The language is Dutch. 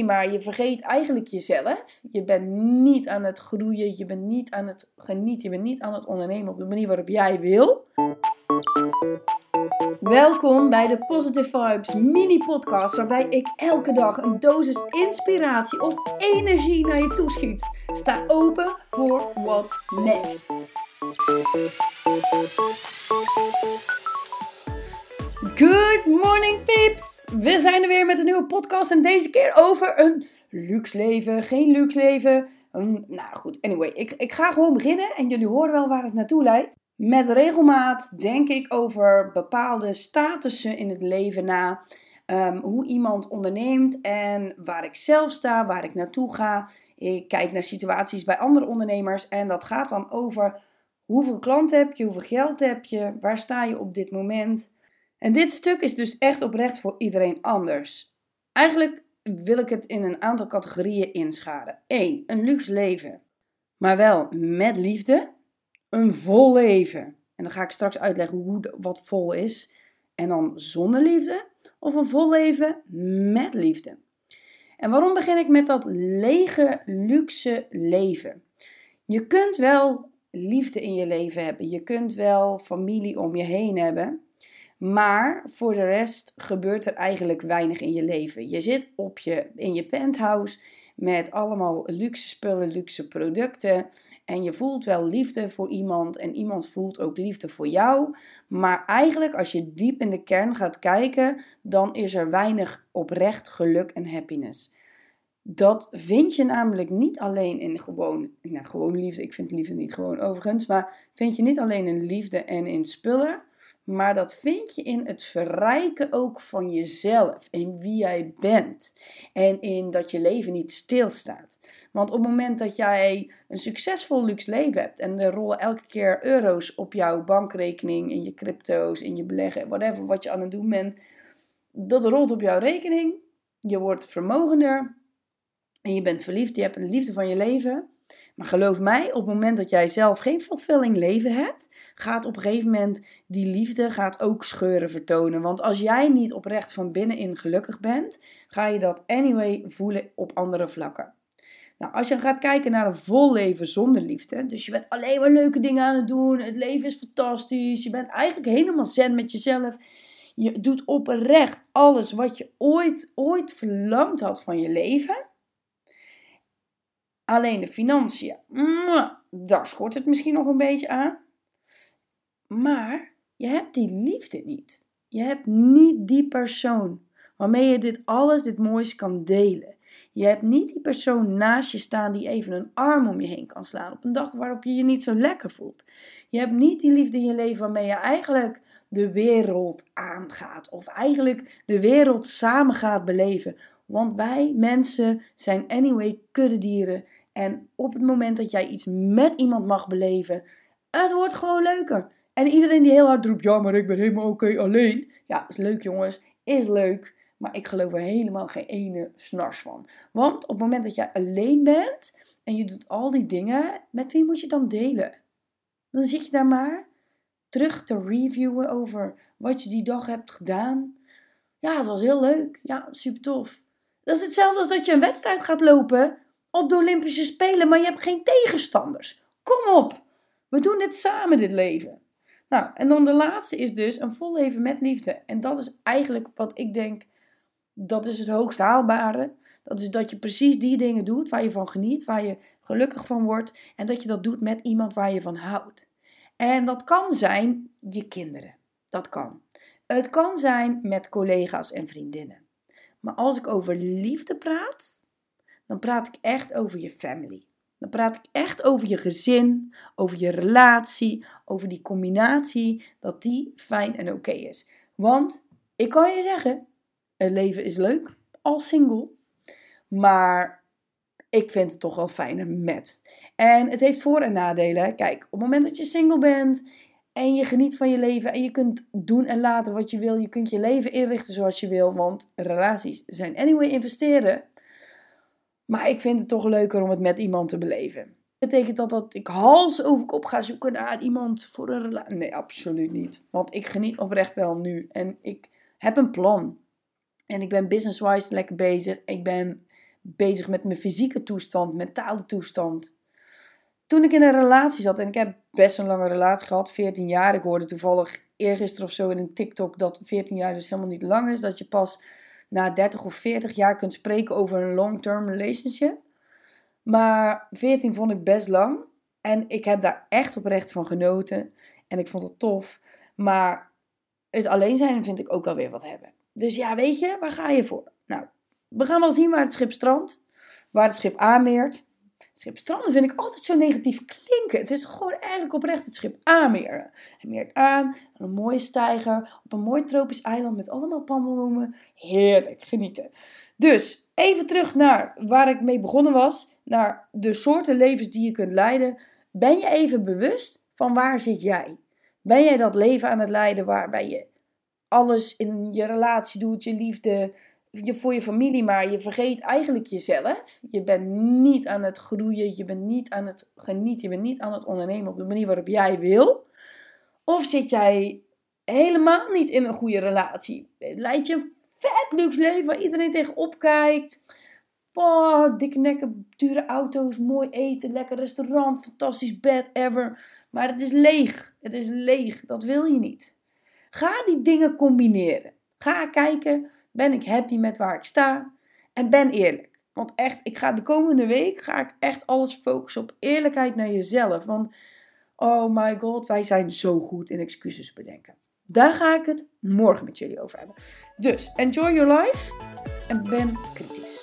maar je vergeet eigenlijk jezelf. Je bent niet aan het groeien, je bent niet aan het genieten, je bent niet aan het ondernemen op de manier waarop jij wil. Welkom bij de Positive Vibes mini podcast, waarbij ik elke dag een dosis inspiratie of energie naar je toeschiet. Sta open voor what's next. Good morning peeps! We zijn er weer met een nieuwe podcast en deze keer over een luxe leven, geen luxe leven. nou goed, anyway, ik, ik ga gewoon beginnen en jullie horen wel waar het naartoe leidt. Met regelmaat denk ik over bepaalde statussen in het leven na. Ehm, hoe iemand onderneemt en waar ik zelf sta, waar ik naartoe ga. Ik kijk naar situaties bij andere ondernemers en dat gaat dan over hoeveel klanten heb je, hoeveel geld heb je, waar sta je op dit moment. En dit stuk is dus echt oprecht voor iedereen anders. Eigenlijk wil ik het in een aantal categorieën inscharen. 1. Een luxe leven, maar wel met liefde. Een vol leven. En dan ga ik straks uitleggen hoe, wat vol is. En dan zonder liefde. Of een vol leven met liefde. En waarom begin ik met dat lege, luxe leven? Je kunt wel liefde in je leven hebben. Je kunt wel familie om je heen hebben. Maar voor de rest gebeurt er eigenlijk weinig in je leven. Je zit op je, in je penthouse met allemaal luxe spullen, luxe producten. En je voelt wel liefde voor iemand en iemand voelt ook liefde voor jou. Maar eigenlijk als je diep in de kern gaat kijken, dan is er weinig oprecht geluk en happiness. Dat vind je namelijk niet alleen in gewoon, nou, gewoon liefde. Ik vind liefde niet gewoon overigens. Maar vind je niet alleen in liefde en in spullen. Maar dat vind je in het verrijken ook van jezelf. In wie jij bent. En in dat je leven niet stilstaat. Want op het moment dat jij een succesvol luxe leven hebt. En er rollen elke keer euro's op jouw bankrekening. In je crypto's, in je beleggen. Whatever wat je aan het doen bent. Dat rolt op jouw rekening. Je wordt vermogender. En je bent verliefd. Je hebt een liefde van je leven. Maar geloof mij, op het moment dat jij zelf geen fulfilling leven hebt, gaat op een gegeven moment die liefde gaat ook scheuren vertonen. Want als jij niet oprecht van binnenin gelukkig bent, ga je dat anyway voelen op andere vlakken. Nou, als je gaat kijken naar een vol leven zonder liefde, dus je bent alleen maar leuke dingen aan het doen, het leven is fantastisch, je bent eigenlijk helemaal zen met jezelf, je doet oprecht alles wat je ooit, ooit verlangd had van je leven, Alleen de financiën, daar schort het misschien nog een beetje aan. Maar je hebt die liefde niet. Je hebt niet die persoon waarmee je dit alles, dit moois kan delen. Je hebt niet die persoon naast je staan die even een arm om je heen kan slaan op een dag waarop je je niet zo lekker voelt. Je hebt niet die liefde in je leven waarmee je eigenlijk de wereld aangaat of eigenlijk de wereld samen gaat beleven. Want wij mensen zijn anyway kuddedieren en op het moment dat jij iets met iemand mag beleven, het wordt gewoon leuker. En iedereen die heel hard roept, ja, maar ik ben helemaal oké alleen. Ja, is leuk jongens, is leuk. Maar ik geloof er helemaal geen ene snars van. Want op het moment dat jij alleen bent en je doet al die dingen, met wie moet je dan delen? Dan zit je daar maar terug te reviewen over wat je die dag hebt gedaan. Ja, het was heel leuk. Ja, super tof. Dat is hetzelfde als dat je een wedstrijd gaat lopen op de Olympische Spelen, maar je hebt geen tegenstanders. Kom op, we doen dit samen, dit leven. Nou, en dan de laatste is dus een vol leven met liefde. En dat is eigenlijk wat ik denk, dat is het hoogst haalbare. Dat is dat je precies die dingen doet waar je van geniet, waar je gelukkig van wordt. En dat je dat doet met iemand waar je van houdt. En dat kan zijn je kinderen. Dat kan. Het kan zijn met collega's en vriendinnen. Maar als ik over liefde praat, dan praat ik echt over je family. Dan praat ik echt over je gezin, over je relatie, over die combinatie, dat die fijn en oké is. Want ik kan je zeggen, het leven is leuk als single, maar ik vind het toch wel fijner met. En het heeft voor- en nadelen. Kijk, op het moment dat je single bent en je geniet van je leven en je kunt doen en laten wat je wil, je kunt je leven inrichten zoals je wil, want relaties zijn anyway investeren. Maar ik vind het toch leuker om het met iemand te beleven. Betekent dat dat ik hals over kop ga zoeken naar iemand voor een relatie? Nee, absoluut niet. Want ik geniet oprecht wel nu. En ik heb een plan. En ik ben business-wise lekker bezig. Ik ben bezig met mijn fysieke toestand, mentale toestand. Toen ik in een relatie zat, en ik heb best een lange relatie gehad, 14 jaar. Ik hoorde toevallig eergisteren of zo in een TikTok dat 14 jaar dus helemaal niet lang is. Dat je pas na 30 of 40 jaar kunt spreken over een long-term relationship. Maar 14 vond ik best lang. En ik heb daar echt oprecht van genoten. En ik vond het tof. Maar het alleen zijn vind ik ook wel weer wat hebben. Dus ja, weet je, waar ga je voor? Nou, we gaan wel zien waar het schip strandt. Waar het schip aanmeert. Schip stranden vind ik altijd zo negatief klinken. Het is gewoon eigenlijk oprecht het schip aanmeren. Hij meert aan, een mooie steiger, op een mooi tropisch eiland met allemaal palmbloemen. Heerlijk, genieten. Dus even terug naar waar ik mee begonnen was. Naar de soorten levens die je kunt leiden. Ben je even bewust van waar zit jij? Ben jij dat leven aan het leiden waarbij je alles in je relatie doet, je liefde, je, voor je familie, maar je vergeet eigenlijk jezelf. Je bent niet aan het groeien, je bent niet aan het genieten, je bent niet aan het ondernemen op de manier waarop jij wil. Of zit jij helemaal niet in een goede relatie? Leid je een vet luxe leven waar iedereen tegenop kijkt. Oh, dikke nekken, dure auto's, mooi eten, lekker restaurant, fantastisch bed, ever. Maar het is leeg. Het is leeg. Dat wil je niet. Ga die dingen combineren. Ga kijken ben ik happy met waar ik sta? En ben eerlijk. Want echt, ik ga de komende week ga ik echt alles focussen op eerlijkheid naar jezelf. Want oh my god, wij zijn zo goed in excuses bedenken. Daar ga ik het morgen met jullie over hebben. Dus enjoy your life en ben kritisch.